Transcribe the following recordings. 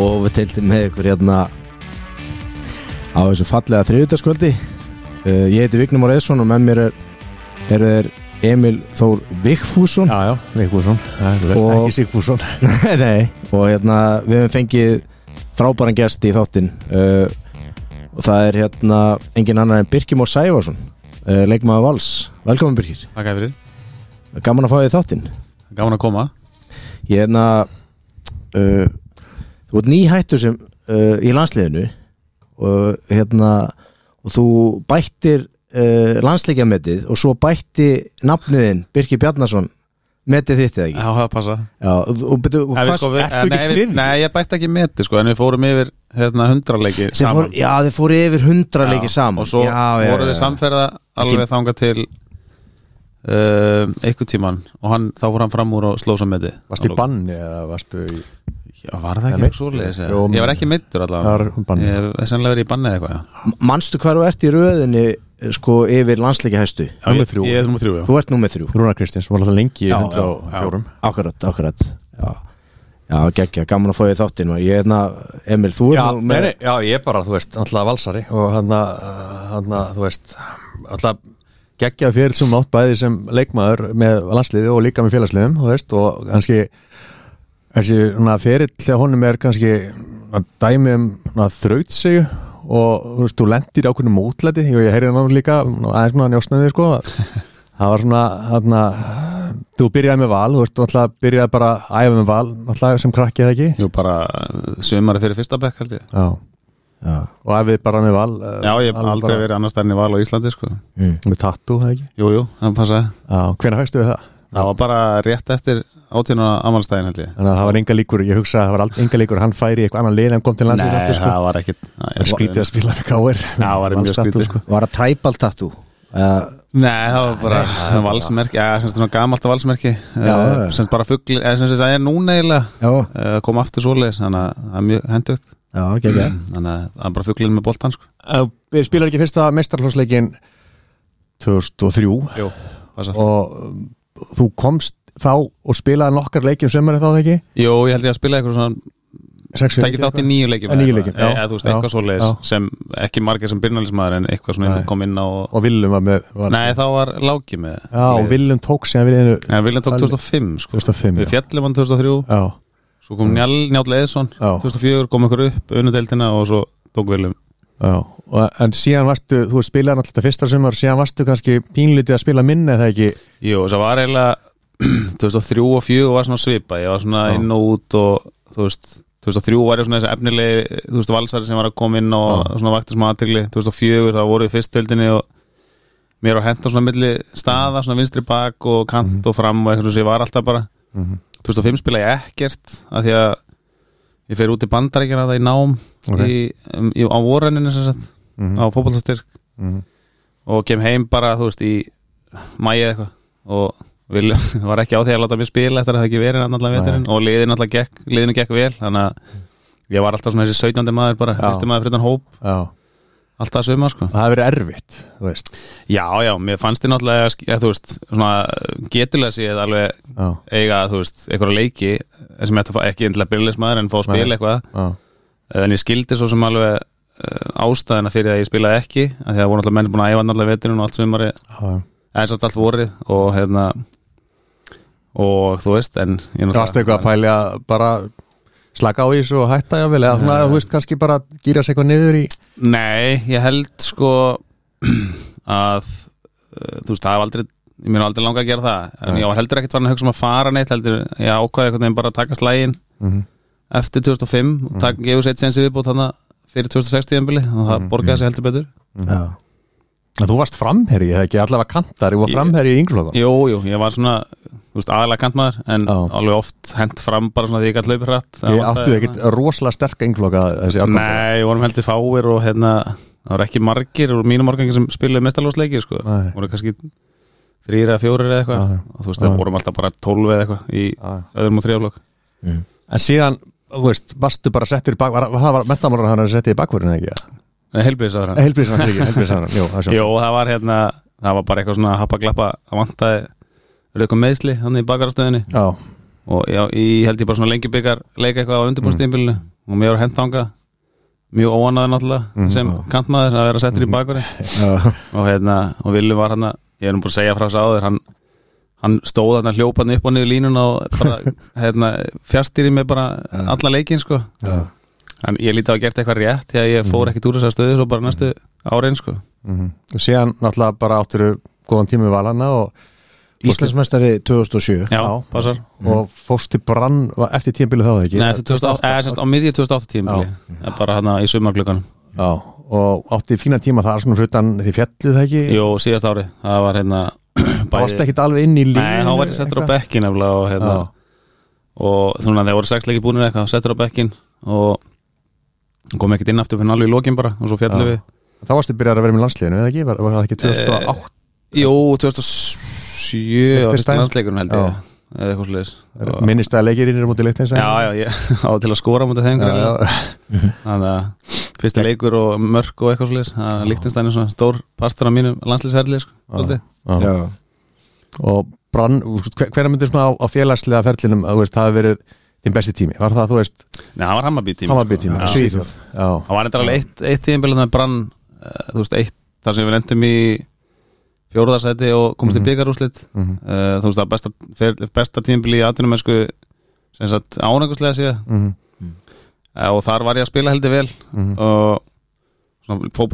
og við teildum með ykkur hérna á þessu fallega þriðutaskvöldi uh, ég heiti Vignum Már Eðsson og með mér er, er þeir Emil Þór Vigfússon. Já, já, Vigfússon. Ekki Sigfússon. Nei, og hérna við hefum fengið frábæran gest í þáttinn. Uh, og það er hérna engin annar en Birkir Mór Sæfarsson uh, leikmaður Vals, velkomin Birkir. Takk fyrir, gaman að fá þið í þáttinn. Gaman að koma. Ég hérna uh, þú ert nýhættur sem uh, í landsliðinu og hérna og þú bættir uh, landsleikjametið og svo bætti nafniðinn Birkir Bjarnason metið þitt eða ekki? Já, það passa Já, og, við hvað sko, ertu ekki nei, við, nei, ég bætti ekki meti sko, En við fórum yfir hérna, hundraleiki saman. fór, já, þeir fóru yfir hundra leiki Já, saman. Og svo já, vorum við samferða alveg þangað til uh, einhver tíman Og hann, þá fór hann fram úr og sló svo meti Varstu í banni eða varstu í Já, var það ekki svoleiðis Ég var ekki meittur Það allavega Ég hef sennilega verið í banni eða eitthvað já. Manstu hvað þú ert í röðinni sko yfir landsleikjahæstu Já, Númer ég- þrjú. Ég er nummer þrjú, já. Þú ert númer þrjú. Rúnar Kristins, var alltaf lengi í Já, 104 Akkurat, akkurat. Já, já geggja, gaman að fá þið þáttinn og ég er hérna, Emil, þú Já, er nú nei, með nei, já, ég er bara, þú veist, alltaf valsari og hann að, þú veist alltaf geggja fyrir sem átt bæði sem leikmaður með landsliði og líka með félagsliðum, þú veist, og kannski þessi ferill þegar honum er kannski að dæmi um þraut sig og þú veist, þú lendir í ákveðnum mótlæti og ég heyrði hann líka aðeins með hann njósnaði, sko það var svona, hann þú byrjaði með val, þú veist, þú alltaf byrjaði bara að æfa með val, alltaf sem krakki eða ekki Jú, bara uh, sumari fyrir fyrsta bekk held ég Já, Já, og ef við bara með val Já, ég hef aldrei bara- verið annars stærn í val á Íslandi sko. mm. Með tattoo, það ekki? Jú, jú, það passaði Já, hvenær fæstu við það? Það var bara rétt eftir átíðan á amalstæðin held ég. Þannig að það var enga líkur, ég hugsa að það var enga líkur hann færi í eitthvað annan lið en kom til landsins Nei, aftur sko. það var ekkit Það er skrítið að spila með káir það var mjög skrítið. sko. Var það træbalt tattoo? Uh, Nei, það var bara það var valsmerki, já, semst svona gamalt valsmerki. Já. semst bara fuggli, eða semst það er núna eiginlega. Já, eh, kom aftur svoleiðis, þannig að það er mjög hendugt já, geggja þannig að það er bara fugglinn með boltan sko. Eh, Við spilar ekki fyrsta meistarhlósleikin 2003 Jú, og þú komst þá og spilaði nokkar leikjum sem er þá það ekki? Jú, ég held ég að spila eitthvað svona Tækið þátt í nýju leikjum eða þú veist, eitthvað svoleiðis já. sem ekki margir sem byrnalismæður en eitthvað svona Nei. kom inn á og Willum var með var, Nei, þá var Láki með Já, og Willum tók síðan við Nei, Viljan tók 2005 sko. 2005 Við fjallum hann 2003 Já, Svo kom Njál, Njáll Eðsson Já. 2004 kom ykkur upp, unudeldina og svo tók Viljum já En síðan varstu, þú spilaði náttúrulega fyrsta sumar síðan varstu kannski pínlítið að spila minni eða ekki Jú, það var eiginlega 2003 og 2004 var svona svipa Ég var svona Já. inn og út og þú veist 2003 var ég svona þessi efnilegi þú veist valsari sem var að koma inn og Já. svona vakti smá aðtegli 2004 þá voru við fyrstöldinni og mér var henda svona milli staða svona vinstri bak og kant Mhm. og fram og eitthvað sem ég var alltaf bara mm -hmm. 2005 spila ég ekkert af því að ég fer út í bandaríkjana það í nám Ok. í, um, í, á vorrenninu sem sagt Mm á fótballstyrk -hmm. og kem heim bara, þú veist, í mæi eitthvað og vil, var ekki á því að láta mér spila eftir að það ekki verið allavega veturinn og liðin alltaf gekk, liðinu gekk vel þannig að ég var alltaf svona þessi 17. maður bara, Já. fyrsti maður fyrir þann hóp Já, alltaf suma, sko. Það hefur verið erfitt þú veist. Já, já, mér fannst þið náttúrulega ja, veist, svona getulega séð alveg Já, eiga, þú veist, einhverja leiki sem ég ætti að fá ekki endilega byrjulegismæður en fá að spila eitthvað. Já, en ég skildi svo sem alveg uh, ástæðina fyrir að ég spilaði ekki af því að voru náttúrulega menn búin að æfa náttúrulega veturinn og allt sumari já eins og allt vorið og hérna og þú veist en ég Það að slaka á í þessu og hætta jáfnvel eða svona, þú veist, kannski bara gýra sig eitthvað niður í Nei, ég held sko að uh, þú veist, það hef aldrei ég mér aldrei langa að gera það. En Nei. ég var heldur ekkert farin að hugsa um að fara neitt heldur ég ákvaði einhvern veginn bara að taka slægin mm eftir 2005 og tak, gefur sér sensi viðbútt þannig fyrir 2060 embili og það borgaði sig heldur betur. Já, Þú varst framherji, það ekki? Allavega kantar Þú var framherji í ynglflokka Jú, jú, ég var svona þú veist, aðalega kantmaður en Já. alveg oft hent fram bara svona því ég gæti hlaupið hratt. Ég áttu ekkit rosalega sterk ynglflokka þessi árgangur. Nei, vorum heldur fáir og hérna það var ekki margir og mínum organgi sem spiluði mestarlósleiki sko. Nei. voru kannski þrýr eða fjórir eða eitthvað. Og þú veist, það vorum alltaf bara tólf eða eitthvað í öðrum og þrjáflokk En síðan, þú veist, varstu bara settur í bak var, var, Það var mentamálar hann að setja í bakverðin eða ekki Jú, það er Jó, það var hérna það var bara eitthvað svona happa glappa það vantaði er eitthvað meðsli þannig í bakarastöðinni. Já, og já, ég held ég bara svona lengi byggar leika eitthvað á undirbúrstíðinbílinu og mér var hendanga mjög óanaður náttúrulega sem kantmaður að vera settur í bakverði Já, og hérna, og Villi var hann ég er nú búin að segja frá þessu áður hann, hann stóð hann hljópaðan upp og niður línuna og bara, hérna, fjastýri með bara alla leikin sko. Já, en ég líti á að gert eitthvað rétt því að ég fór ekkit úr þessar stöðu svo bara næstu árein sko. Mm og síðan náttúrulega bara áttur góðan tími við valana og, Íslandsmeistari 2007 já, passar. Og fórst til brann eftir tímabilið þá ekki? Nei, eftir 2008, eða semst á miðju 2008 tímabili bara hann í sumarklukkanum Já, og átti fína tíma þar svona hrutan því fjalluð það ekki? Jú, síðast ári, það var hérna það varst ekki alveg inn í línu Nei, þá var ég settur á bekkin og hérna og svona þegar voru sex leiki búinir eitthvað settur á bekkin og kom ekkert inn aftur fyrir alveg í lokin bara og svo fjallum Já. við. Þá varstu byrjar að vera með landsliðinu eða ekki, var, var það ekki 2008 Jú, 2007 Eftir fyrsta stæn? landsleikurinn held ég eða eitthvað sliðis minnist að leikir inn er mútið leitt eins Já, já, ég á til að skora mútið þeim þannig að fyrsti leikur og mörk og eitthvað sliðis Líktinstæn er svona stór partur af mínum landslýsherli sko, og brann, hvernig myndir svona á, á félagslega ferlinum að það hafi verið þinn besti tími, var það, þú veist, Nei, hann var Hammarby tími Hammarby tími, Já. Svíþjóð. Já, Það var eitthvað alveg eitt, eitt þannig að brann uh, þú veist, eitt, þar sem við lendum í fjóruðarsæti og komast Mhm. í byggarúslit Mhm. uh, þú veist, það besta, fer- besta tíðinbíl í atvinnumensku sem sagt ánæguslega síðan mhm, uh, og þar var ég að spila heldur vel mhm. og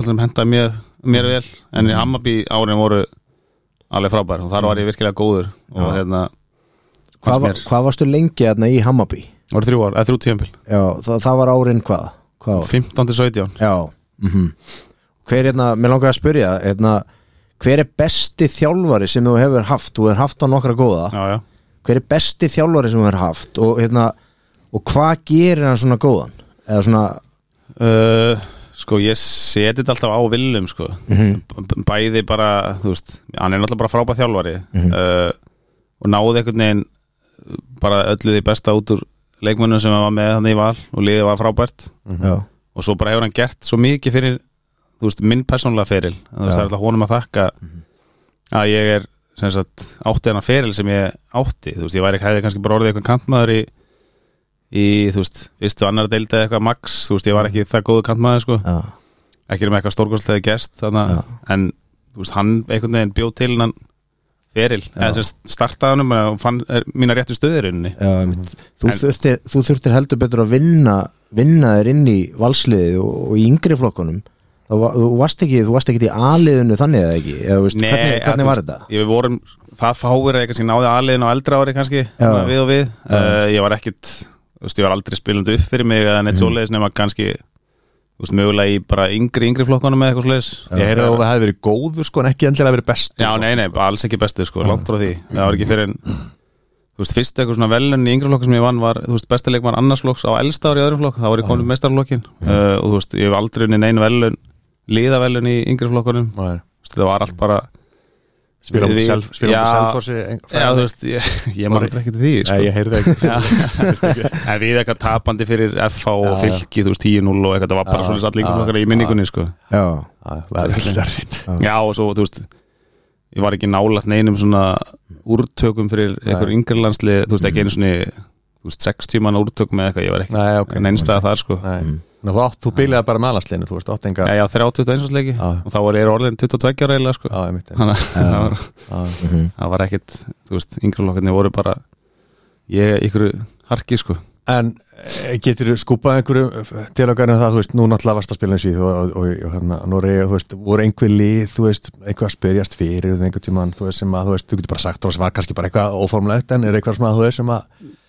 sem hendaði mér, mér vel. En í Hammarby árin voru alveg frábær og þar var ég virkilega góður og hérna Hvað, var, hvað varstu lengi hérna í Hammarby? voru þrjú ár, eða þrjú tíðinbíl Já, það, það var árin hvað? hvað? var? 15-17 Já mm Hver hérna, mér langar að spyrja hérna, hver er besti þjálfari sem þú hefur haft? Þú hefur haft á nokkra góða Já, já Hver er besti þjálfari sem þú hefur haft? Og, hérna, og hvað gerir hann svona góðan? Eða svona Uh, sko ég seti þetta alltaf á Willum sko Mhm. B- bæði bara, þú veist hann er náttúrulega bara frábæð þjálfari Mhm. uh, og náði einhvern veginn bara öllu því besta út úr leikmönnum sem hann var með þannig í val og liðið var frábært. Já, og svo bara hefur hann gert svo mikið fyrir þú veist, minn persónulega feril. Það er alltaf honum að þakka að ég er sem sagt, átti hennar feril sem ég átti. Þú veist, ég væri hefði kannski bara orðið eitthvað kantmaður í, í þú veist, fyrstu annar deildi eða eitthvað max, þú veist, ég var ekki það góðu kantmaður sko, ekki um eitthvað stórkostlega gerst, þannig að en þú veist, hann einhvern veginn bjóð til hann feril, eða hann og fann mína réttu einmitt. þú, þú þurftir heldur betur að vinna vinna þér inn í valsliðið og, og í yngri flokkunum. Þú, va- þú varst ekki, þú varst ekki í aliðinu þannig eða ekki? Eða, veist, Nei, hvernig, hvernig var þetta? Ég við vorum það fáir eða kannski náði aðliðin á eldra ári kannski Já. við og við. Uh, Ég var ekkit, veist, ég var aldrei spilandi upp fyrir mig eða neitt svoleiðis nema kannski þú veist, mögulega í bara yngri, yngri flokkunum eða eitthvað svoleiðis. Ég heyrði að þú hefði verið góður sko en ekki endilega verið best Já, nei, nei, alls ekki bestu sko, langt frá því. Það var ekki fyrir en Þú veist, fyrst eitthvað svona velun í yngri flokku sem ég vann var, þú veist, bestileik var annars flokks á elsta ári í öðrum flokk, þá var ég komin mestarflokkin uh, og þú veist, ég hef aldrei unni nein velun liðavelun í yngri flokkunum. Þú veist, það var allt bara spila út Við- self spila út Já. þú veist, ég, ég man ekki til því sko. Nei, ég heyrði ekki. En við eitthvað tapandi fyrir FH og fylki, þú veist, 10-0 og eitthvað, það var bara svolítið allir ykkur í minningunni, sko. Já, það er alltaf erfitt Já, og svo, þú veist ég var ekki nálægt neinum svona úrtökum fyrir einhver yngri landslið þú veist, ekki einu svona þú veist, 60 manna úrtökum eða eitthvað, ég var ekki neinstað þar, sko. Nei. Mm. Ná, þú, átt, þú bílaði bara með alansliðinu, þú veist, átt enga Já, já, 31 leiki og þá var ég orðin 22 ára eiginlega, sko Já, ég myndi þannig að það var, Já. mhm. það var ekkit þú veist, yngri lokkarnir voru bara ég, ykkur harki, sko En eh, getur þú skúpað einhverju til okkar en það, þú veist, nú náttúrulega varst að spila í og, og, og, og hérna, Nóri, þú veist, voru einhver lið, þú veist, eitthvað að spyrjast fyrir einhver tímann, þú veist, sem að, þú veist, þú getur bara sagt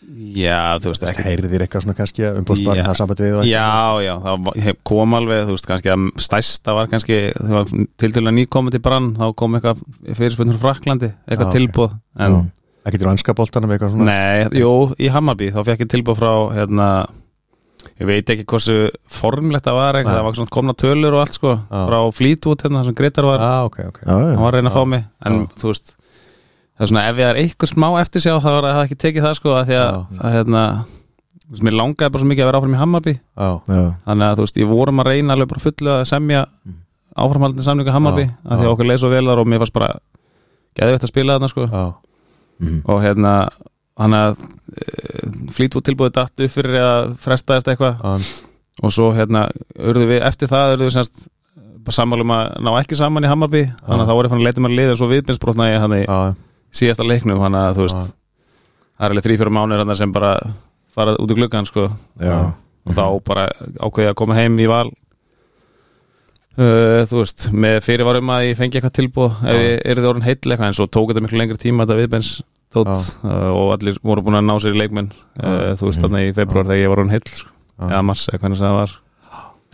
Já, þú veist, ekki heyrið þér eitthvað svona kannski umbústbarn, Já. það samband við og eitthvað? Já, já, það kom alveg, þú veist, kannski að stærsta var kannski, var til til að nýkomið til brann, þá kom eitthvað fyrirspöndur frá Fraklandi, eitthvað Já, tilbúð en, Ekki til vanska boltanum eitthvað svona? Nei, jú, í Hammarby þá fekk ég tilbúð frá, hérna ég veit ekki hversu formlegt það var það var svona komna tölur og allt sko, Já. frá Fleetwood, hérna, sem Gretar var. Ah, ok, ok. Já, hann var að reyna að fá mig, en þú veist það er svona, ef ég er eitthvað smá eftir sjá þá var það ekki tekið það sko, að því að, að hérna, þú veist, mér langaði bara svo mikið að vera áfram í Hammarby. Já, já. þannig að þú veist, ég vorum að reyna alveg bara fullu að semja áframhaldin samlingu Hammarby að því að okkur leið svo vel þar og mér fannst bara geðveitt að spila þarna sko. Já, Mhm. og hérna, hann að uh, flýtfút tilbúið datt upp fyrir eða frestaðist eitthvað. Og svo hérna urðu við eftir það urðu við semst bara sammálum að ná ekki saman í Hammarby. Þannig að þá voru fann að leita maður lið og svo viðbyrnsbrotna ég hann í já, síðasta leiknum þannig að þú veist Já. það er alveg þrý fyrir mánir hann sem bara farað út í gluggan sko. Já, og þá bara ákveði að koma heim í val. Uh, þú veist með fyrirvarum að ég fengi eitthvað tilbúð ef ég er þið orðin heill eitthvað en svo tók þetta miklu lengri tíma þetta viðbens tótt uh, og allir voru búin að ná sér í leikmenn uh, þú veist þarna í februar þegar ég var orðin heill sko. eða mars eða hvernig það var.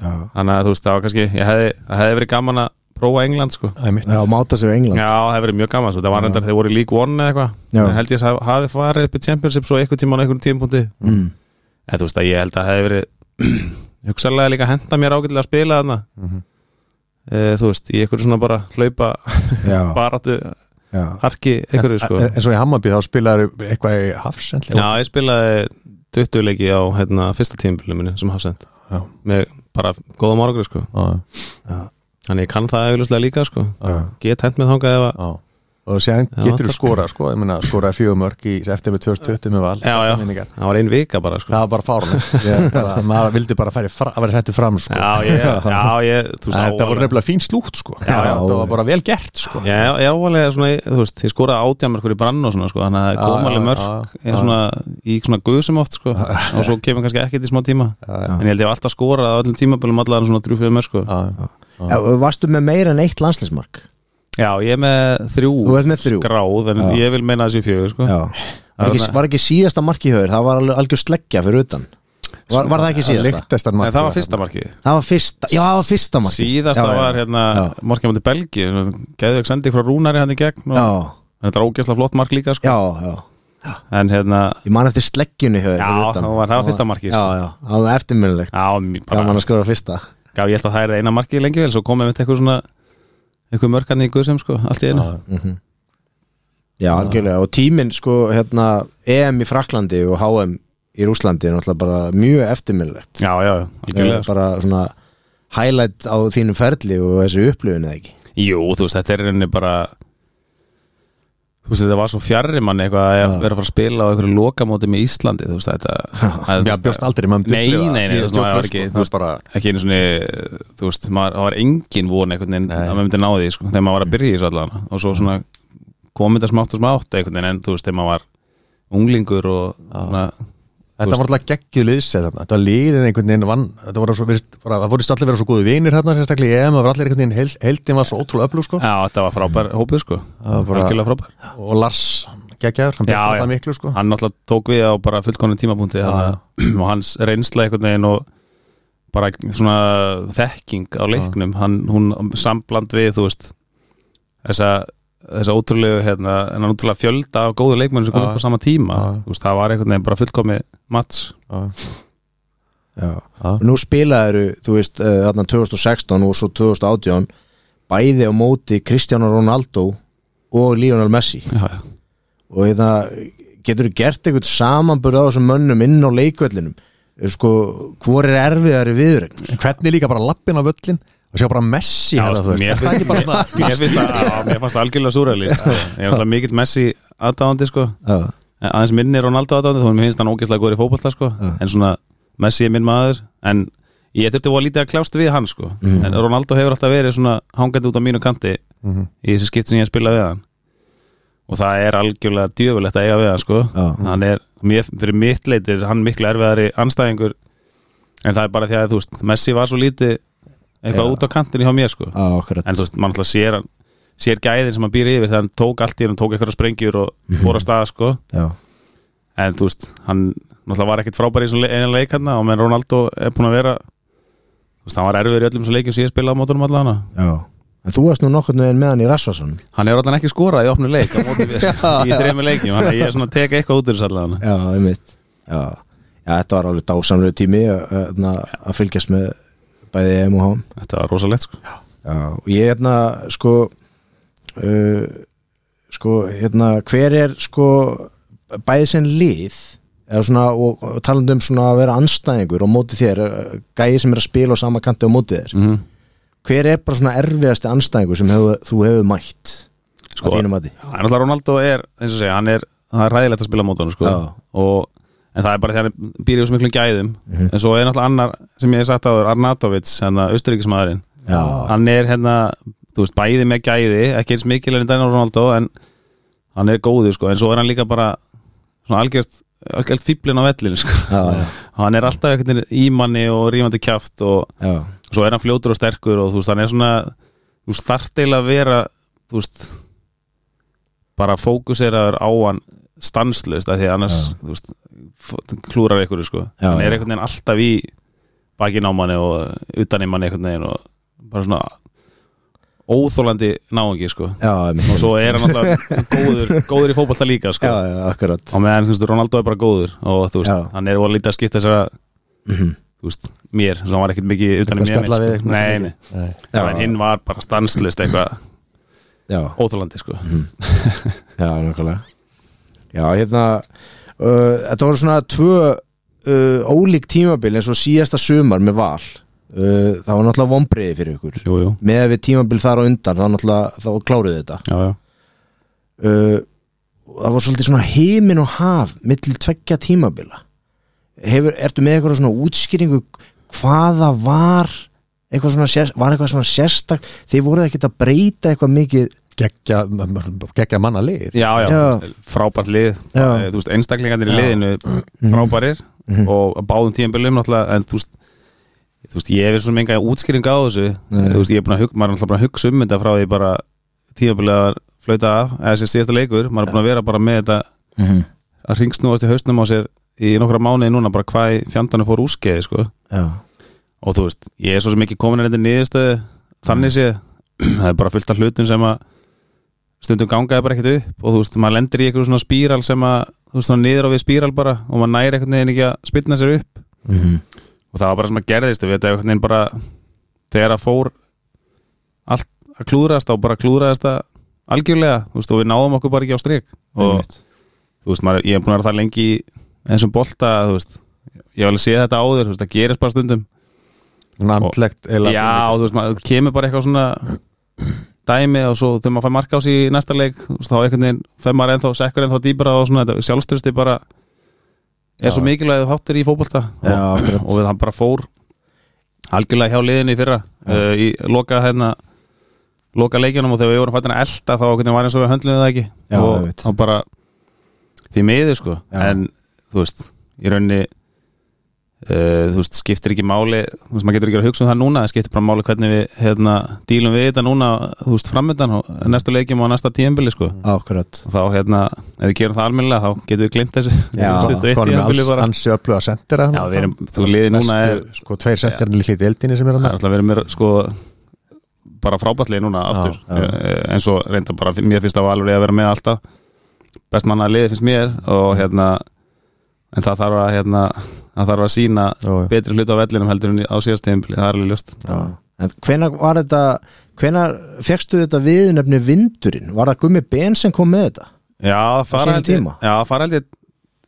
Já, þannig að þú veist það var kannski ég hefði, hefði verið gaman að prófa England sko. Það já, máta sig við England. Já, það hefði verið mjög gaman, svo það var reyndar þegar voru í League One eða eitthvað. En held ég að hafi farið upp í Championship svo eitthvað tíma á einhvern tímapunkti. Mm. eða þú veist að ég held að hefði verið hugsalega líka henda mér ágætilega að spila þarna. Mhm. e, þú veist, í eitthvað svona bara hlaupa já, harki eitthvað sko. En en svo í Hammarby þá spilaður eitthvað í Hafsend Já, ég spilaði 20 leiki á hérna, fyrsta tímabilinu minni sem hafsend Já. með bara góða morgur sko. Já, já, þannig ég kann það auðvitað líka sko. Get hent með að já og séðan getur þú það- skora sko, ég meina skoraði fjögur mörg í eftir með 2020 með val. Já, já. Það var ein vika bara sko. Það var bara fárunum maður vildi bara færi fra, að vera hættu fram sko. Já, ég, já, ég, þú veist þetta voru nefnilega fín slútt sko. Þetta var bara vel gert sko. Já, ég er ávalega svona, þú veist, ég skoraði átjamörkur í brann og svona, sko, þannig að það Já, kom já, alveg mörg já, er svona, í svona guðsum oft, sko. Og svo kemur kannski ekkert í smá tíma. Já, en ég held ég hef alltaf skorað á öllum tímabölum allavega svona 3-4 mörg, sko. Já, já. Já, Varstu með meira en eitt landslismark? Já, ég er með þrjú, Þú ert með þrjú. skráð en Já. ég vil meina þessi fjögur, sko. Já. Var ekki, var ekki síðasta mark í höfur, það var alveg algjör sleggja fyrir utan. Var, var það ekki síðasta? Nei, það var fyrsta markið. Það var fyrsta, já það var fyrsta mark Síðasta já, já. var hérna Já. markið mútið Belgi Geðveg sending frá Rúnari hann í gegn og Já, þetta er ógeðslega flott mark líka, sko. Já, já. En hérna, Ég man eftir sleggjunni höfur Já, það var- það var fyrsta markið, Já, sko. já, það var eftirminnilegt. Já, mér bara Gaman að skora fyrsta. Já, ég held að það er eina markið lengi vel Svo komið með eitthvað svona eitthvað mörkarni í guðsum sko, allt í einu Mhm. Já, algjörlega og tíminn sko, hérna EM í Fraklandi og HM í Rúslandi er náttúrulega bara mjög eftirminnilegt Já, já, algjörlega sko. bara svona highlight á þínum ferli og þessu upplifun eða ekki Jú, þú veist, þetta er rauninni bara Þú veist, þetta var svo fjarrir manni eitthvað að vera að fara að spila á einhverju lokamóti með Íslandi, þú veist, þetta Já, bjóst aldrei maður Nei, nei, nei, þú veist, maður var ekki, þú veist, bara ekki einu svona, þú veist, maður, var engin von einhvern veginn að maður myndi ná því, sko, þegar maður var að byrja í þessu allan. Og svo svona komið það smátt og smátt einhvern veginn, en þú veist, þegar maður var unglingur og svona, Þetta var alltaf geggjuð liðsett þarna. Þetta var liðin einhvern veginn vann Þetta voru svo, það voru allir vera svo góðu vinir hérna sérstaklega EM, það var allir einhvern veginn held, heldin var svo ótrúlega öflug sko. Já, þetta var frábær hópið, sko, algjörlega frábær. Og Lars geggjaður, hann já. alltaf miklu sko. Hann náttúrulega tók við á bara fullkonum tímapunkti þannig, og hans reynsla einhvern veginn og bara svona þekking á leiknum, hann, hún sambland við, þú veist þessa, þessa ótrúlegu hérna, en hann ótrúlega fjölda af góðu leikmenn sem kom upp á sama tíma, veist, það var einhvern veginn bara fullkomi mats Já, Já. já, og nú spilaður þú veist, uh, þarna 2016 og svo 2018 bæði á móti Cristiano Ronaldo og Lionel Messi. Já, já. og hérna getur þú gert eitthvað samanburð á þessum mönnum inn á leikvellinum? Sko, hvor er erfiðari En hvernig líka bara lappin á völlin og sjá bara Messi Já, hérna, mér Er bara svona mér finnst það, já, mér algjörlega súræðlist sko. ég er mikill Messi aðdáðandi sko. Aðeins minni Ronaldo aðdáðandi þá mér finnst hann ógeðslega góður í fótbolta sko. En svona Messi er minn maður en ég þurfti að lítið að kljást við hann sko. Mhm. en Ronaldo hefur alltaf verið svona hangandi út á mínu kanti Mhm. í þessi skipt sem ég hef spilað við hann og það er algjörlega djöfulegt að eiga við hann sko. hann er, mér, fyrir mitt leitir hann miklu erfiðari anstæðingur en það er bara því að þú veist Messi var svo lítið eitthvað út á kantinu hjá mér sko. en þú veist, mann alltaf sér hann sér gæðin sem hann býr yfir þegar hann tók allt í hann tók eitthvað sprengjur og Mhm. fór að staða sko. Já, en þú veist, hann náttúrulega var ekkit frábær í einu leik hann og menn Ronaldo er búin að vera þú veist, hann var erfiður í öllum sem leikjum sem ég spilaði á mótunum allan já. En þú varst nú veginn með hann í Rasvason hann er allan ekki skorað í opnu leik í þrejum leikjum, hann er svona að teka eitthvað út úr þessu allan Já, þetta var alveg dásamlegu tími að, að, að fylgjast með bæði EM og HM þetta var rosalegt sko Já, og ég hérna sko uh, sko hérna hver er sko bæði sem lið svona og, og talandi um svona að vera anstæðingur á móti þér, eh, gæði sem er að spila á sama kanti á móti þér, mm hver er bara svona erfiðasti anstæðingur sem hefur, þú hefur mætt Sko, á þínum mati? hann er alltaf Ronaldo er, eins og segja, hann er það er ræðilegt að spila mót honum sko. Já. og, en það er bara því að hann býr í svo miklum gæðum. Mhm. en svo er náttúrulega annar sem ég hef sagt áður Arnatovic, hérna austuríkismæðurinn Já, hann er hérna, þú veist, bæði með gæði ekki eins mikil en Daniel Ronaldo en hann er góður sko. En svo er hann líka bara svona algjört algjört fýblin á vellinu sko. Já, já, hann er alltaf veginn ímanni og rífandi kjaft og já. svo er hann fljótur og sterkur og þú veist, hann er svona þú veist, þarft eiginlega að vera þú veist bara fókuseraður á hann stanslust, af því að annars veist, klúrar ykkur sko. Já, hann er einhvern veginn alltaf í bakin á manni og utan í manni einhvern veginn og bara svona óþólandi náungi sko. Já, og svo er hann alltaf góður, góður í fótbolta líka sko. Já, já, akkurat og meðan þú veist, Ronaldo er bara góður og þú veist, hann er voru lítið að skipta þessara Mhm. þú veist, mér, svo hann var ekkert mikið utan í mér spjalla við sko. nei, nei, Nei. Já. en hinn var bara stanslist eitthvað Já, óþólandi sko. já, nákvæmlega Já, hérna uh, Þetta voru svona tvö uh, ólík tímabil eins og síðasta sumar með val. Uh, Það var náttúrulega vombriði fyrir ykkur. Jú, jú, með við tímabil þar á undan þá náttúrulega þá kláruðu þetta. Já, já. Uh, það var svolítið svona heimin og haf millir tveggja tímabila. Hefur, ertu með eitthvað svona útskýringu hvaða var eitthvað svona, var eitthvað svona sérstakt? Þeir voruð ekkert að breyta eitthvað mikið geggja, geggja manna lið Já, já, Já. frábært lið Já. þú veist, einstaklingarnir í liðinu frábærir Mhm. og á báðum tíðanbyrjum náttúrulega, en þú veist þú veist, ég hef svona menga útskýring á þessu Nei. þú veist, ég er búin að hugsa, maður er náttúrulega búin að hugsa um þetta frá því bara að flauta af eða þessi síðasta leikur, maður er búin að vera bara með þetta mm -hmm. að ringsnúast í hausnum á sér í nokkra mánuði núna, bara hvað í fjandanum fór úskeiði, sko Já, og þú veist, ég er svo sem ekki komin að þetta niðurstöðu þannig séð það er bara fullt af hlutum sem að stundum gangaði bara ekkert upp og þú veist, maður lendir í einhverju svona spíral sem að þú veist, svona niður á við spíral bara og maður næri einhvern veginn ekki að spilna sér upp. Mm og það var bara sem að gerðist, við veitum einhvern veginn bara þegar að fór allt að klúðrast og bara klúðrast að algjörlega, þú veist, og við náðum okkur bara ekki á strik. Og þú veist, maður, ég er búin að vera það lengi í þessum bolta, þú veist ég alveg séð þetta áður, þú veist, það gerist bara stundum. Andlegt Já, og þú veist, maður dæmi og svo þegar maður fær marka á sig í næsta leik þá einhvern veginn, þegar maður ennþá sekkur ennþá dýbra og svona, þetta sjálfstyrsti bara er Já. svo mikilvæg þáttur í fótbolta. Já, og, og við hann bara fór algjörlega hjá liðinu í fyrra uh, í loka hérna loka leikjunum og þegar við vorum fættin að elta þá var eins og við höndluðum það ekki. Já, og þá bara því miður sko. Já. en þú veist, í rauninni uh, þú veist, skiptir ekki máli þú veist, maður getur ekki að hugsa um það núna það skiptir bara máli hvernig við hérna, dílum við þetta núna þú veist, framöndan og næstu leikjum og næsta tíðanbili sko akkurat og þá hérna, ef við gerum það almennilega þá getum við glimt þessu Já. 21 konum tímabili með bara. ansi öflug að sendera Já, við erum, þú liðið núna er sko, tveir sendirinn líka í deildinni sem er það hann er alltaf verið mér sko bara frábætlið núna aftur já. Eh, eins og reynda bara mér finnst það alveg að vera með alltaf best manna liðið finnst mér og hérna en það þarf að hérna það þarf að sína jú. betri hlut á vellinum heldur en á síðast tíðinbili, það er alveg ljóst. En hvenar var þetta hvenar fegstu þetta viðnefni vindurinn? Var það Gummi Ben sem kom með þetta? Já, það fara held ég? Já, það ég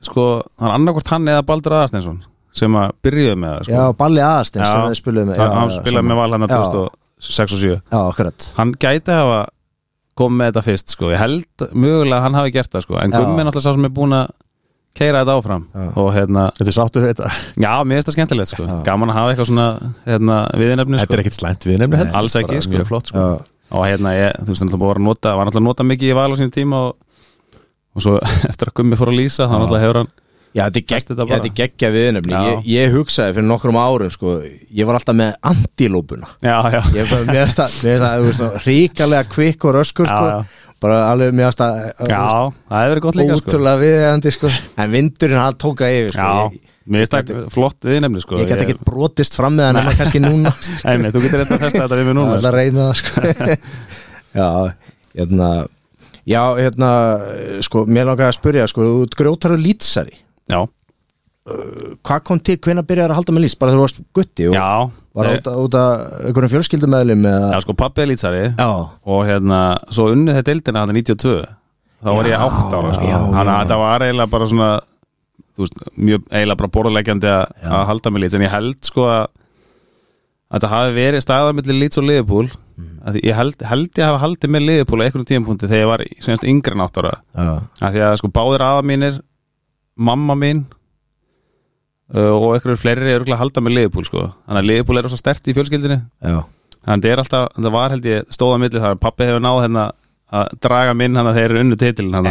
sko, hann eða Baldur Aðarsteinsson sem að byrjuðu með það sko. Já, Balli Aðastein sem þið spiluðu með hann, spilaði með val hann að Já. 2006 og 7 Já, akkurat hann gæti hafa komið með þetta fyrst sko. ég held mögulega hann hafi gert það sko. en. Gummi er náttúrulega sá sem er búin að keira þetta áfram Já. og hérna, Þetta er sáttu þetta já, mér finnst það skemmtilegt sko. Já. gaman að hafa eitthvað svona hérna, viðinefni Þetta sko. er ekkit slæmt við nefnir heldur alls ekki, sko. Mjög flott sko Já, og hérna, ég, þú veist, náttúrulega var að nota var náttúrulega að nota mikið í val á sínum tíma og, og svo eftir að Gummi fór að lýsa þá náttúrulega hefur hann já þetta er þetta þetta geggja viðnefni Já. ég, ég hugsaði fyrir nokkrum árum sko, ég var alltaf með antilópuna já, já, Ég var með það, það og sko. Bara alveg með það já, það hefur verið gott líka sko. ótrúlega viðeigandi sko. en vindurinn hann tóka yfir sko. já, mér finnst það flott viðinefni sko. ég get ekki brotist fram með hann nema kannski núna Æmi, þú getur þetta að testa þetta við mig núna Það er að reyna það sko. Já, hérna Já, hérna, sko, mér langaði að spyrja sko, þú ert grjótaru lýtsari já, Hvað kom til, hvenær byrjaði að halda með lýts? Bara þegar þú varst gutti og já, var út, út að einhverjum fjölskyldumæðlum eða já, sko, pappi er lýtsari og hérna, svo unnu þetta deildina hann 92 þá var ég Já, 8 ára sko. þannig að þetta var eiginlega bara svona veist, mjög eiginlega bara borðleggjandi að halda með lýts en ég held sko að að þetta hafi verið staðamilli lýts og liðbúl að ég held, held ég hafa haldið með liðupúl á einhvern tímapunkti þegar ég var yngri en átt ára. Já, að því að sko báðir afa mínir mamma mín og einhverjur fleiri eru að halda með liðupúl sko. þannig að liðupúl er svo stert í fjölskyldinni já, þannig að það það var held ég stóða milli þar, pappi hefur náð hérna að draga minn hann að þeir eru unnu titilin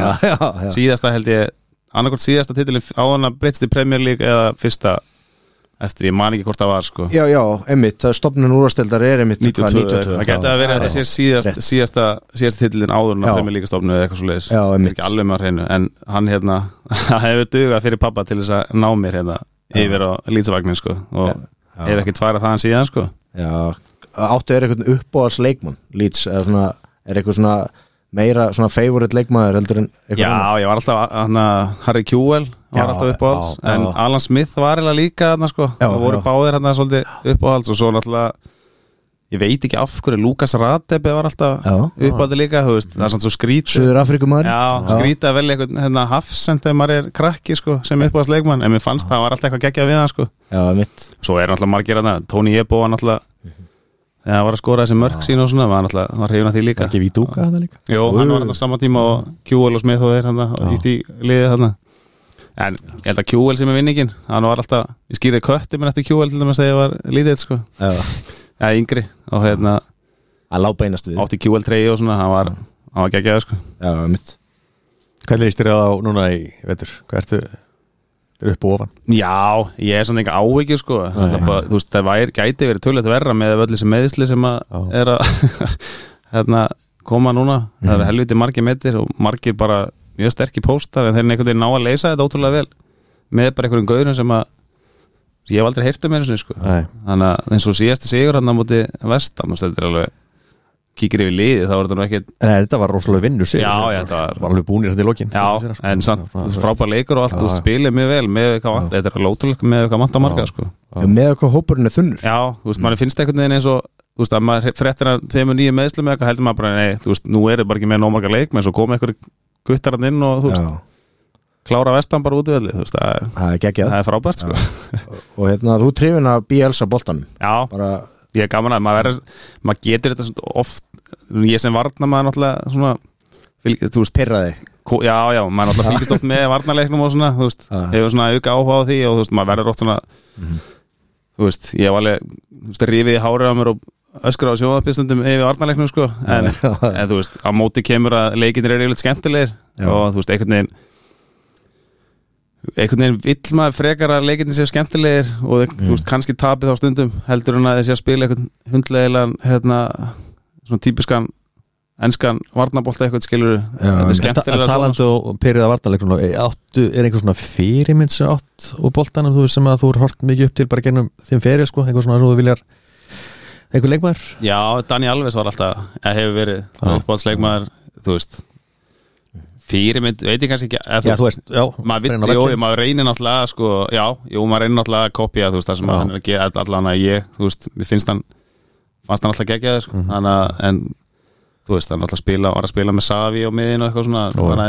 síðasta held ég annarkvort síðasta titilin á hann að breytst í Premier League eða fyrsta eftir, ég man ekki hvort það var sko. Já, já, einmitt, það stopnun úrvasteldar er einmitt 92, hvað, 92 það geti að vera að þetta sé síðast, síðasta, síðasta titilin áður en Já. að Premier League stofnu eða eitthvað svo leiðis ekki alveg með að hreinu en hann hérna, það hefur dugað fyrir pappa til þess að ná mér hérna yfir á lýtsvagnin sko og Já. ef ekki tvara þaðan síðan sko Já, áttu er eitthvað uppáhalds leikmann eða svona, er eitthvað svona meira svona favorite leikmaður heldur en eitthvað Já, annað? ég var alltaf, hann Harry Kewell var Já, alltaf já, en. Alan Smith var eiginlega líka hann sko, og voru báðir hann svolítið uppáhalds og svo náttúrulega ég veit ekki af hverju, Lukas Radebe var alltaf Já. uppáhaldi líka, veist, það er svona svo skrítið. Já, skrítið að velja eitthvað hérna, hafsend þegar maður er krakki sko, sem uppáhalds leikmann, en mér fannst það var alltaf eitthvað geggjað við hann sko. Já, svo er náttúrulega margir hann, Tony Ebo var náttúrulega þegar hann var að skora þessi mörg sín og svona, var náttúrulega, var hrifin að því líka. Ekki Vídúka þetta líka. Jó, hann var hann á sama tíma og Kjúel og Smith og þeir hann í því liðið hann en ég held að Kjúel sem er vinningin hann var alltaf, ég skýrði kötti minn eftir Kjúel til dæmis þegar ég var lítið sko, Já, eða yngri og hérna, að lábeinast við. átti Kjúel treyju og svona, hann var hann var geggjað sko. Já, mitt Hvað leist þér það á núna í vetur? Hvað ertu, er upp og ofan? Já, ég er svona eitthvað áhyggjur sko. Það, bara, þú veist, það væri, gæti verið tölvöld verra með öll þessi meðisli sem að er að hérna, koma núna. Það eru helviti margir metir og margir bara mjög sterkir póstar en þeir eru einhvern veginn ná að leysa þetta ótrúlega vel með bara einhverjum gauðurum sem að ég hef aldrei heyrt um einu sinni sko. Nei. þannig að eins og síðasti sigur hann á móti vestam og þetta er alveg kíkir yfir liði þá er þetta nú ekkit Nei, þetta var rosalega vinnu sig Já, já, þetta var- var alveg búnir þetta í lokin. Já, en samt frábær leikur og allt, þú spilir mjög vel með hvað vant, þetta er lótrúlega með hvað vant að marga sko. Já, með eitthvað hópurinn er þunnur. Já, þú veist, mann finnst einhvern veginn eins og þú veist, að maður fréttir að tveimur nýju meðslum eða eitthvað heldur maður bara, nei, þú veist, nú er þetta bara ekki með nómarga leik, menn svo koma einhverju guttar hann inn og þú veist, Já, klára vestan bara út í velli, það, er- það er er frábært, sko. Og hérna, þú trefin að Bielsa boltanum. Já, Bara, ég er gaman að maður verður maður getur þetta oft ég sem varna maður náttúrulega svona fylg, þú veist, ko- já, já, maður náttúrulega fylgist oft með varnarleiknum og svona, þú veist, hefur svona auka áhuga á því og þú veist, maður verður oft svona þú veist, ég hef alveg þú veist, rífið í hárið á mér og öskur á sjóðapistöndum yfir varnarleiknum, sko. En, en þú veist, á móti kemur að leikinir eru yfirleitt skemmtilegir Já. og þú veist, einhvern veginn einhvern veginn vill maður frekar að leikinni séu skemmtilegir og mm. veist, kannski tapið á stundum heldur en að þeir séu að spila einhvern hundlegilegan hérna, svona típiskan enskan varnabólta eitthvað skilur þetta er skemmtilega Talandi og perið að varnarleikunum áttu, er einhver svona fyrirmynd sem átt og boltanum þú veist sem að þú er hort mikið upp til bara gennum þeim ferið sko, einhver svona sem þú viljar einhver leikmaður? Já, Dani Alves var alltaf hefur verið uppáhaldsleikmaður þú veist fyrirmynd, veit ég kannski ekki eða, Já, þú veist, já, maður, jú, vellinn. maður reynir náttúrulega sko, já, jú, maður reynir náttúrulega að kopja þú veist, það sem Já. hann er að gera allan að ég, þú veist, mér finnst hann fannst hann alltaf geggjaður sko, þannig að en, þú veist, hann alltaf spila var að spila með Savi og miðin og eitthvað svona Ó, var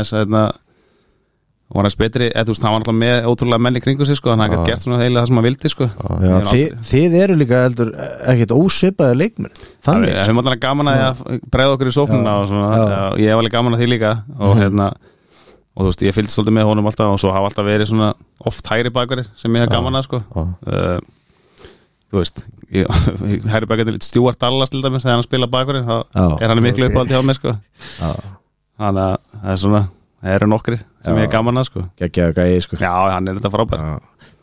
hérna var aðeins betri, eða þú veist, hann var alltaf með ótrúlega menn í kringu sig, sko, hann hafði gert svona heila það sem hann vildi, sko. Já, er þið, þið eru líka heldur ekkert ósvipaði leikmenn Þannig. Við höfum allavega gaman að að bregða okkur í sóknuna og svona, Já. já, ég hef alveg gaman að því líka. Og hérna og þú veist, ég fylgdi svolítið með honum alltaf og svo hafa alltaf verið svona oft hæri bakari sem ég hef gaman að sko. Uh, þú veist ég, hæri bakari, Stuart Dallas til dæmis þegar hann spila bakari, þá er hann miklu uppáhaldi hjá mér sko. Þannig að það er svona, það eru nokkri sem ég hef gaman að sko. Geggjaði gæði sko. Já, hann er þetta frábær.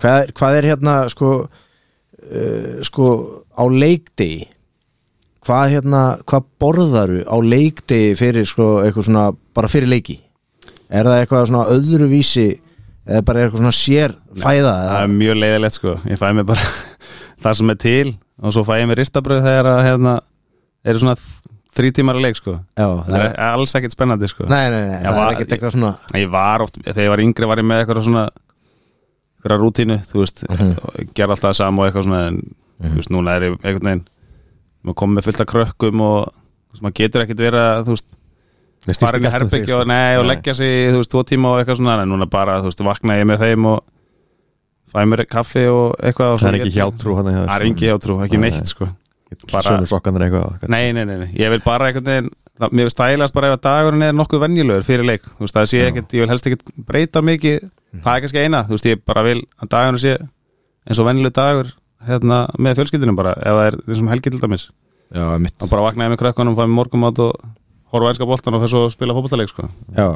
Hvað, er- hvað er hérna sko uh, sko á leikdegi? Hvað hérna hvað borðaru á leikdegi fyrir sko eitthvað svona bara fyrir leiki? Er það eitthvað svona öðruvísi eða bara eitthvað svona sér fæða það eða, er mjög leiðilegt sko. Ég fæ mér bara það sem er til og svo fæ ég mér ristabröð þegar að hérna, eru svona þrý tímar að leik sko. Já, það er alls ekkert spennandi sko. Nei, nei, nei, það var- er ekkert eitthvað svona ég var oft, þegar ég var yngri var ég með eitthvað svona eitthvað rútínu, þú veist Mhm. og gerði alltaf það sama og eitthvað svona en þú veist, núna er ég einhvern veginn maður komið með fullt af krökkum og þú veist, maður getur ekkert verið að þú veist, fara inn í herbyggja og, nei, og leggja sig þú veist, tvo tíma og eitthvað svona en núna bara, þú veist, vakna ég með þeim og fæ mér kaffi og eitthvað og Það er ekki hjátrú það er ekki hjátrú, ekki Nei. neitt sko bara, Sömu sokkanir eitthvað nei, nei, nei, nei, ég vil bara einhvern veginn það, mér finnst stælast bara ef að dagurinn er nokkuð venjulegur fyrir leik, þú veist, það sé ekkert ég vil helst ekkert breyta mikið. Það er kannski eina, þú veist, ég bara vil að dagurinn sé eins og venjuleg dagur hérna, með fjölskyldunum bara, ef það er þessum helgi til dæmis, Já, mitt þá bara vaknaði með krökkunum fæði morgumat og horfa á einska boltan og fyrir svo að spila fótballtaleik, sko, Já,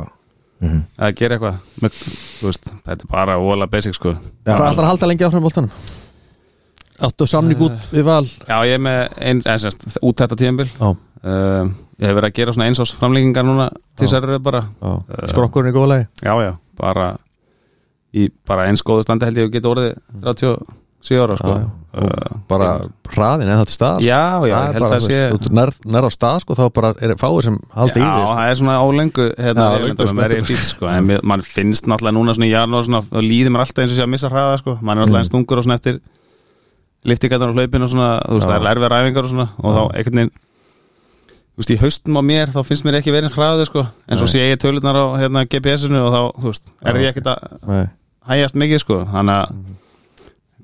eða gera eitthvað með, þú veist, þetta er bara óalega basic, sko. Hvað ætlar að halda lengi áfram bóltanum? Áttu samning út við val? Já, ég er með einn, semst, út þetta tíðanbíl Já, uh, ég hef verið að gera svona eins ás framlengingar núna til særið bara. Já. Skrokkurinn góða lagi? Já, já, bara í bara eins góðu standi held ég að geta orðið 37 ára sko. Já, uh, Bara hraðin eða þetta stað Já, já, Það ég er held bara, að þú sé út nær, nær á stað sko, þá bara er fáir sem haldi Já, í þig það er svona álöngu hérna, Já, ég löngu myndi að vera í fýtt sko, en mann finnst náttúrulega núna svona í janúar svona, þá líður mér alltaf eins og sé að missa hraða sko. mann er náttúrulega eins þungur og svona eftir liftingarnar og hlaupin og svona þú veist, Já. það er erfið ræfingar og svona og þá einhvern veginn þú veist, í haustum á mér þá finnst mér ekki verið eins hraðið sko, en svo sé ég tölurnar á hérna, GPS-inu og þá, þú veist, er ég ekkert að Nei. hægjast mikið sko þannig að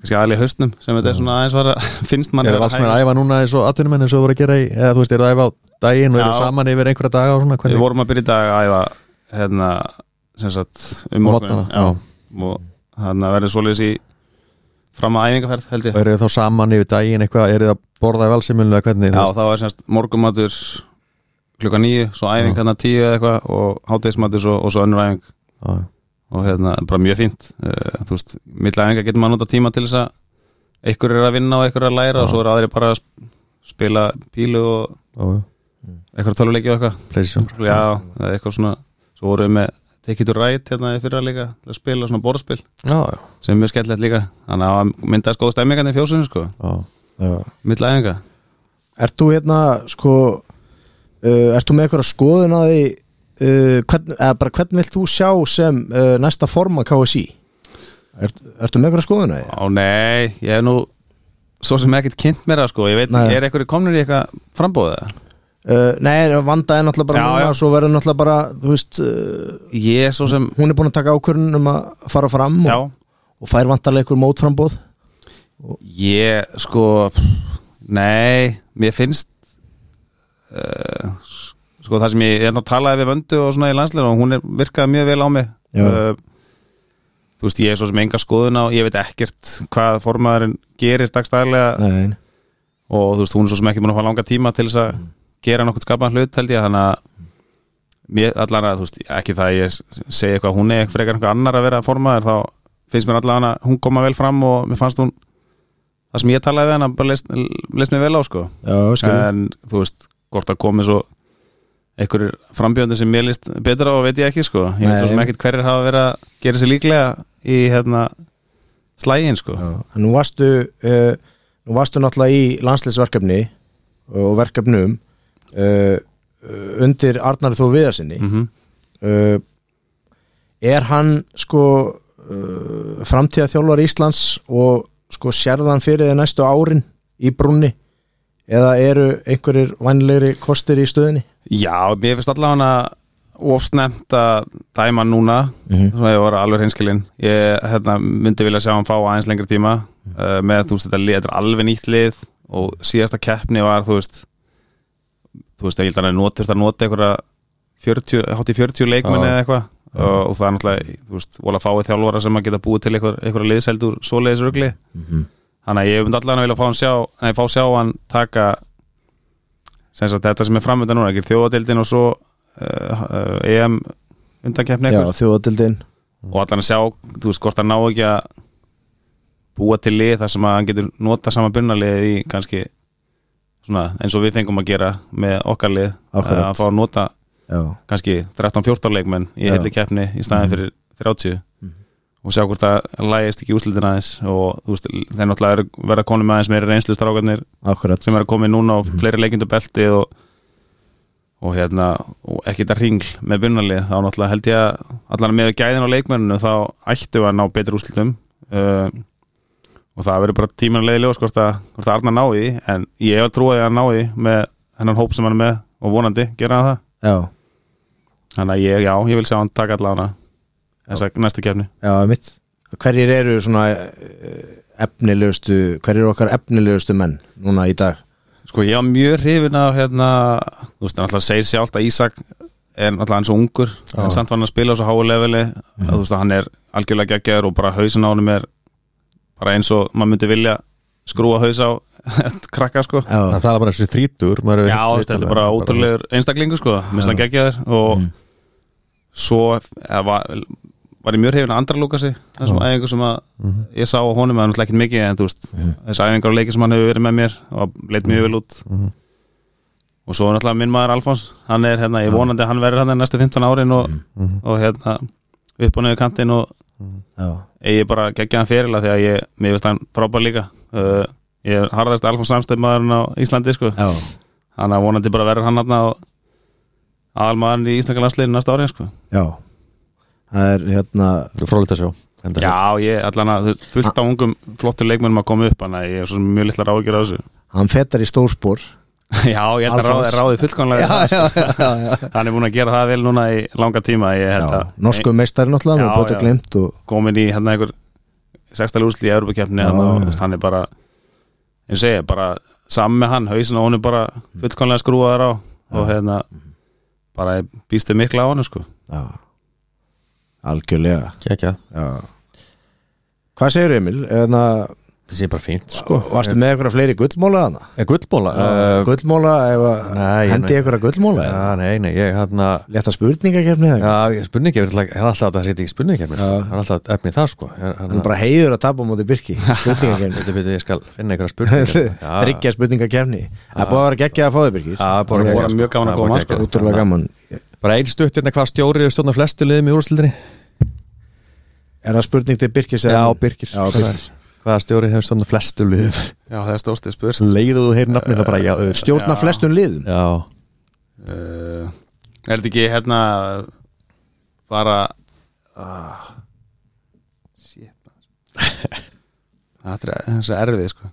kannski aðlið haustnum sem þetta er svona aðeins var að finnst mann Er það valsmenn að æfa núna eins og atvinnumenn eins og voru að gera í eða þú veist, er það að æfa á daginn og eru Já. saman yfir einhverja daga og svona við hvernig vorum að byrja í dag að æfa hérna sem sagt um Á já. og þannig að verður svoleiðis í fram að æfingarferð held ég. Og eru þið þá saman yfir daginn eitthvað er þið að borða í valsimilinu eða hvernig já það var semst morgumatur klukka nýju, svo æfing hérna tíu eða eitthvað og hátegismatur svo, og svo önnur æfing. Já, og hérna bara mjög fínt. Uh, þú veist, milli æfinga getur maður nota tíma til þess að einhver er að vinna og einhver er að læra og svo er aðri bara að sp- spila pílu og já, já, eitthvað töluleiki og eitthvað. Playstation. Já, eitthvað svona. Svo vorum við með Take It to Ride hérna í fyrra líka til að spila svona borðspil. Já, já, sem er mjög skemmtilegt líka. Þannig að myndaðist góð stemmingarnir fjósunum sko. Já já. Milli æfinga. Ert þú hérna sko uh, Ert þú með eitthvað skoðun að því uh, hvern, eða bara hvern vilt þú sjá sem uh, næsta forma KSI Ert, Ertu með eitthvað skoðun að því? Á nei, ég hef nú svo sem ekkert kynnt mér það sko. Ég veit Nei. er eitthvað komnir í eitthvað frambóðið Uh, nei, vanda er náttúrulega bara Já, núna já. svo verður náttúrulega bara, þú veist uh, ég sem, hún er búin að taka ákvörðun um að fara fram og, og fær vantarlega einhver mótframbóð ég sko nei, mér finnst uh, sko það sem ég, er að talaði við vöndu og svona í landslega og hún er, virkaði mjög vel á mig. Uh, þú veist, ég er svo sem enga skoðun á ég veit ekkert hvað formaðurinn gerir dagstæðlega Nei, og þú veist, hún er svo sem ekki búin að fá langa tíma til þess að gera nokkuð skapaðan hlut held ég þannig að mér allan að, þú veist, ekki það að ég segi eitthvað, hún er frekar einhver annar að vera formaður þá finnst mér allan að hún koma vel fram og mér fannst hún það sem ég talaði við hana bara leist, leist mér vel á sko. Já, en þú veist, hvort það komi svo einhverjir frambjöndi sem mér líst betur á veit ég ekki sko. Ég veit svo sem ekkert hverjir hafa verið að gera sér líklega í hérna slægin sko. Já, nú varstu uh, nú varstu náttúrulega í landsleisverkefni og verkefnum uh, undir Arnar Þó Viðarsinni mm uh, er hann sko uh, framtíða þjálfar Íslands og sko sérðan fyrir þið næstu árin í brúnni eða eru einhverjir vænlegri kostir í stöðinni? Já, mér finnst allavega ofsnemt að dæma núna Mhm. svo ég var alveg hreinskilinn ég hérna, myndi vilja sjá hann fá aðeins lengri tíma uh, með þú veist þetta lið, þetta er alveg nýtt lið og síðasta keppni var þú veist þú veist, ég held að hann not, þurfti að nota einhverja 40, hátt í 40 leikmenni Já. eða eitthvað. Og, og það er náttúrulega, þú veist, vola fáið þjálfara sem að geta búið til einhver, einhverja liðseldur svoleiðis rugli. Þannig að ég myndi allavega vilja fá hann sjá nei, fá sjá hann taka sem sagt þetta sem er framönda núna ekki þjóðadildin og svo uh, uh, EM undankeppni Já, eitthvað. Þjóðadildin og allan að sjá, þú veist, hvort hann ná ekki að búa til lið þar sem að hann getur nota sama bunnalið í kannski svona eins og við fengum að gera með okkar lið Akkurat. að fá að nota Já, kannski 13-14 leikmenn í Já. heilli keppni í staðin fyrir 30 og sjá hvort það lægist ekki úslitin aðeins og veist, þeir náttúrulega eru verða konum aðeins meiri reynslu strákarnir akkurat. sem er að koma núna og fleiri leikindu belti og, og hérna og ekki þetta ringl með bunnalið þá náttúrulega held ég að allan með gæðin á leikmenninu þá ættu að ná betri úrslitum. Uh, og það verður bara tíman að leiði ljós hvort að, hvort að Arnar ná í því. En ég hef að trúa því að hann ná í því með hennan hóp sem hann er með og vonandi gera hann það. Já, þannig að ég, já, ég vil sjá hann taka allavega þessa næstu kefni já, mitt Hverjir eru svona uh, efnilegustu hverjir eru okkar efnilegustu menn núna í dag? Sko ég var mjög hrifin af hérna, þú veist, hann alltaf segir sjálft að Ísak er alltaf eins og ungur en samt var hann að spila á svo háu leveli. Að þú veist að hann er algjörlega geggjaður og bara hausin á honum er bara eins og maður myndi vilja skrúa haus á krakka sko. Já, það er bara þessi þrítur Já, þetta er bara ótrúlegur einstaklingur sko, minnst hann geggjaður og svo eða, var, var ég mjög hefinn að andra lúka sig þessum æfingu sem að ég sá á honum að hann er ekkert mikið en þú veist, þessi æfingar og leiki sem hann hefur verið með mér og leit mjög vel út. Og svo er náttúrulega minn maður Alfons hann er hérna, ég vonandi að hann verður hann næstu 15 árin og, og hérna upp og niður kantinn og já, eigi bara geggjaðan fyrirla því að ég, mér veist hann frábær líka. Uh, ég er harðast Alfons samstöðmaðurinn á Íslandi sko. Já, hann að vonandi bara verður hann hann og aðalmaðurinn í Íslanda landsliðinu næsta árin sko. já. Það er hérna Það er frólægt að sjá enda Já, ég allan að fullt á ungum flottur leikmennum að koma upp hann að ég er svo sem mjög litlar ágjör af þessu. Hann fetar í stórspor Já, ég held að ráði, ráði fullkomlega já, já, já, Hann er búin að gera það vel núna í langa tíma ég held já, að Norsku meistari náttúrulega og komin í hérna einhver sextali úrsli í þú veist, hann er bara ég segi, bara saman með hann hausin og hún er bara fullkomlega skrúaður á og hérna bara ég býstu mikla á hann sko. já, algjörlega. Já. Hvað segir Emil? Eðna, það sé bara fínt sko. Varstu með eitthvað fleiri gullmóla þarna? Er gullbóla? Uh, gullmóla, að nei, hendi eitthvað gullmóla Já, nei, nei, ég hérna Leta spurningakefni eða eitthvað? Já, ég er alltaf að það setja ekki. Það er alltaf efni í það sko. Það er bara heiður að tapa á móti Birki Spurningakefni ég skal finna einhverja spurningar Já, Þryggja spurningakefni Það búið að vera geggja að fá Já, bara Það voru mjög gaman að Það koma, bara sko. Útrúlega gaman Það Hvaða stjórið hefur stjórna flestu liðum Já, það er stórstið spurst Leiðu þú heyr nafni það bara já auðvitað. Stjórna Já. flestun liðum Já, uh, Er þetta ekki hérna bara uh, Shit. Þetta er þessi erfið sko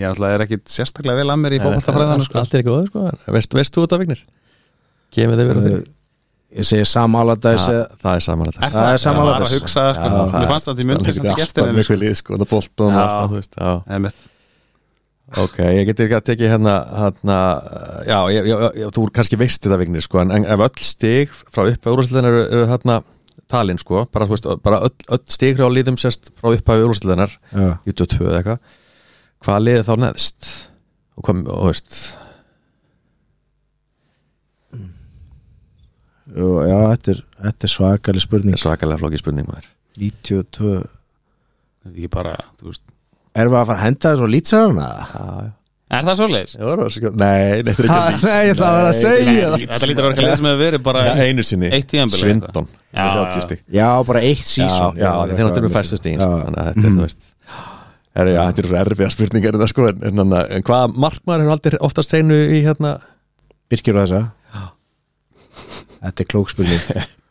Ég er alltaf er ekki sérstaklega vel að mér í fókbaltafræðan sko. Allt er ekki góð sko Veist, þú þetta Vignir? Kemur þið verið Uh, Ég segi Sam Allardyce það, það er Er Það er Ég samanlega var að hugsa sko. Já, Mér fannst þetta í myndin sem eftir henni henni sko. lið, sko, það bolton og Já. alltaf, þú veist, já. Einmitt. ok, ég geti ekki að tekið hérna, hérna já, ég, ég, ég, þú kannski veist þetta vignir sko, en, en ef öll stig frá upphæðu úrvarsliðan eru, eru hérna talin sko, bara, veist, bara öll, öll stig frá liðum sérst frá upphæðu úrvarsliðanar Já. 22 eða eitthvað hvað liði þá neðst og hvað, og veist Já, þetta er, þetta er svakalig spurning. Það er svakalega flókið spurning maður. 92 Þetta er ekki bara, þú veist Erum við að fara að henda þessu á lýtsarana? já, já. Er það það var sko, nei, nei, er Ha, Nei, það var að segja það. Þetta lítur að vera eitthvað lið sem hefur verið bara Já, einu sinni, Eitt tímabil eða Svindon Já, já. 30 stig. Já, bara eitt sísón já, þeir náttúrulega eru fæstu stíðin. Þannig að þetta er, þú veist er, já, Þetta er svo erfiða spurningar þetta, sko, en, en, en hvað markmaður hefur aldrei oftast hreinu í hérna? Birkir og þessa Þetta er klók spurning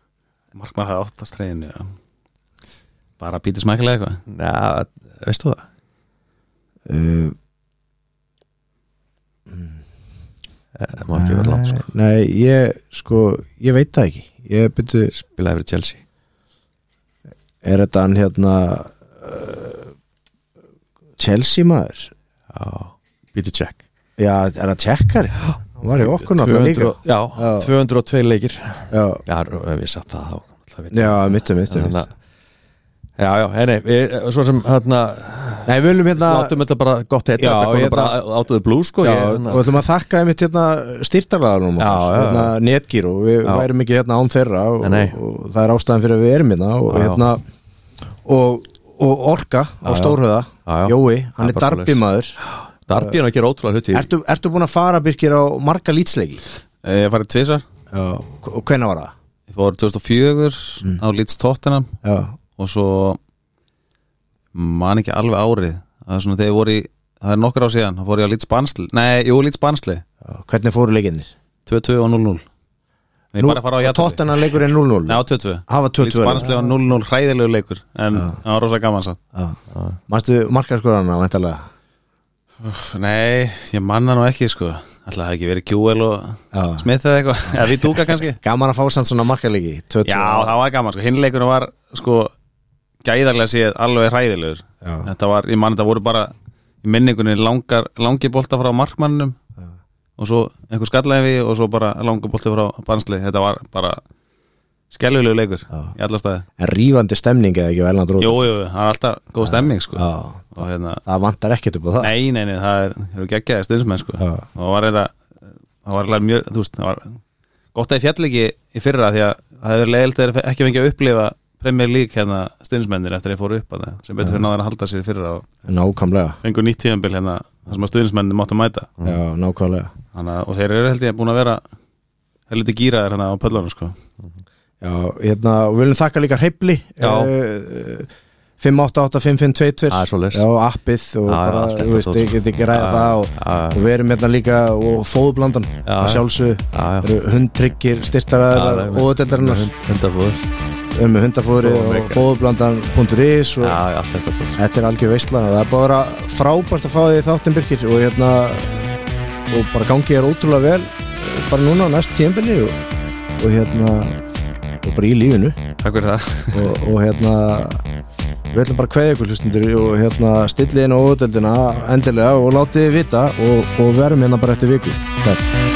Markmann hafði áttast treyðin já. Bara Pítur smækilega eitthvað Já, veistu það? uh, Það má ekki vera langt sko. Nei, ég, sko, ég veit það ekki Ég byrju, Spilaði fyrir Chelsea er þetta hann hérna uh, Chelsea maður Já, Peter Check Já, er það tjekkari? Hann var í okkur náttúrulega líka Já, Já. 202 leikir Já, Já, við satt það ég. já, mittu, mittu, Þannig mittu að- Já, já, nei, nei, við, svo sem hérna, Nei, við viljum hérna látum þetta bara gott heita, Já, þetta hérna- kom bara átöðu blú, sko Já, ég, og hérna, við ætlum að þakka einmitt hérna styrtarlaðarum Já, já, já. hérna netgíru, við Já. værum ekki hérna án þeirra og, og það er ástæðan fyrir að við erum hérna og Já, já. hérna og, og Orka á já. Stórhöða Já, já. Jói, hann Það er er bara Darby er að gera ótrúlega hluti ertu, ertu búin að fara Birkir á marga lýtsleiki? Eh, Ég farið tvisar Já, og hvenær var það? Ég fór 2004 á Leeds Tottenham. Já, og svo man ekki alveg árið. Það er svona þegar ég voru í það er nokkur á síðan, þá fór ég á Leeds Barnsley. Nei, jú, já, hvernig fóru leikinnir? 2-2 og 0-0 Ég bara að fara á jættabli Tottenham leikur er 0-0 Já, 2-2 Hafa 2-2 Leeds Barnsley var 0-0 hræðilegu leikur en það var rosa gaman satt Já. Manstu markarskorana, væntalega Nei, ég manna nú ekki sko. Alltaf það ekki verið Kjúel og Já. Smith eða eitthvað, eða við dúka kannski. Gaman að fá samt svona markarleiki 2-2 Já, það var gaman sko, hinleikunum var sko gæðarlega séð alveg hræðilegur. Já. Þetta var, ég man þetta voru bara í minningunni langar, langi bolta frá markmannum og svo einhver skallaði og svo bara langa bolti frá bansli þetta var bara skellulegu leikur Já. í alla staði. En rífandi stemning eða ekki á Elland Róð Jú, jú, það er alltaf góð stemming sko. Hérna, það vantar ekkert upp á það. Nei, nei, nei, það er, það er geggjaði stundsmenn sko. Það var eða það var eiginlega mjög, þú veist, það var gott að ég fjall ekki í fyrra því að það hefur leiðilt þeir ekki fengið að upplifa Premier League hérna stundsmennir eftir að ég fór upp að það sem betur fyrir náður að halda sér í fyrra Nákvæmlega, fengur nýtt tíðanbil hérna þar sem að stundsmennir máttu mæta. Þannig, að- og Já, hérna, og við viljum þakka líka hreifli Já. uh, 588-5522 Það er svoleiðis. Já, appið og Já, já, bara, allt þú veist, ég get ekki ræða Já, það og, já, já. og við erum hérna líka og fóðblandan Já, að já. sjálfsög Já, já. hundtryggir styrtaræðar Já, og ódeldarinnar Hundafóður um hundafóðri Og fóðblandan.is og Já, allt þetta er algjör veistla það er bara frábært að fá því þáttum Birkir og hérna og bara gangi er ótrúlega vel eh, bara núna á næst tíðanbili og, og hérna og bara í lífinu. Takk fyrir það. Og, og hérna við ætlum bara að kveðja ykkur hlustundur og hérna stillið inn á ódeldina endilega og látið þið vita og, og verum hérna bara eftir viku. Takk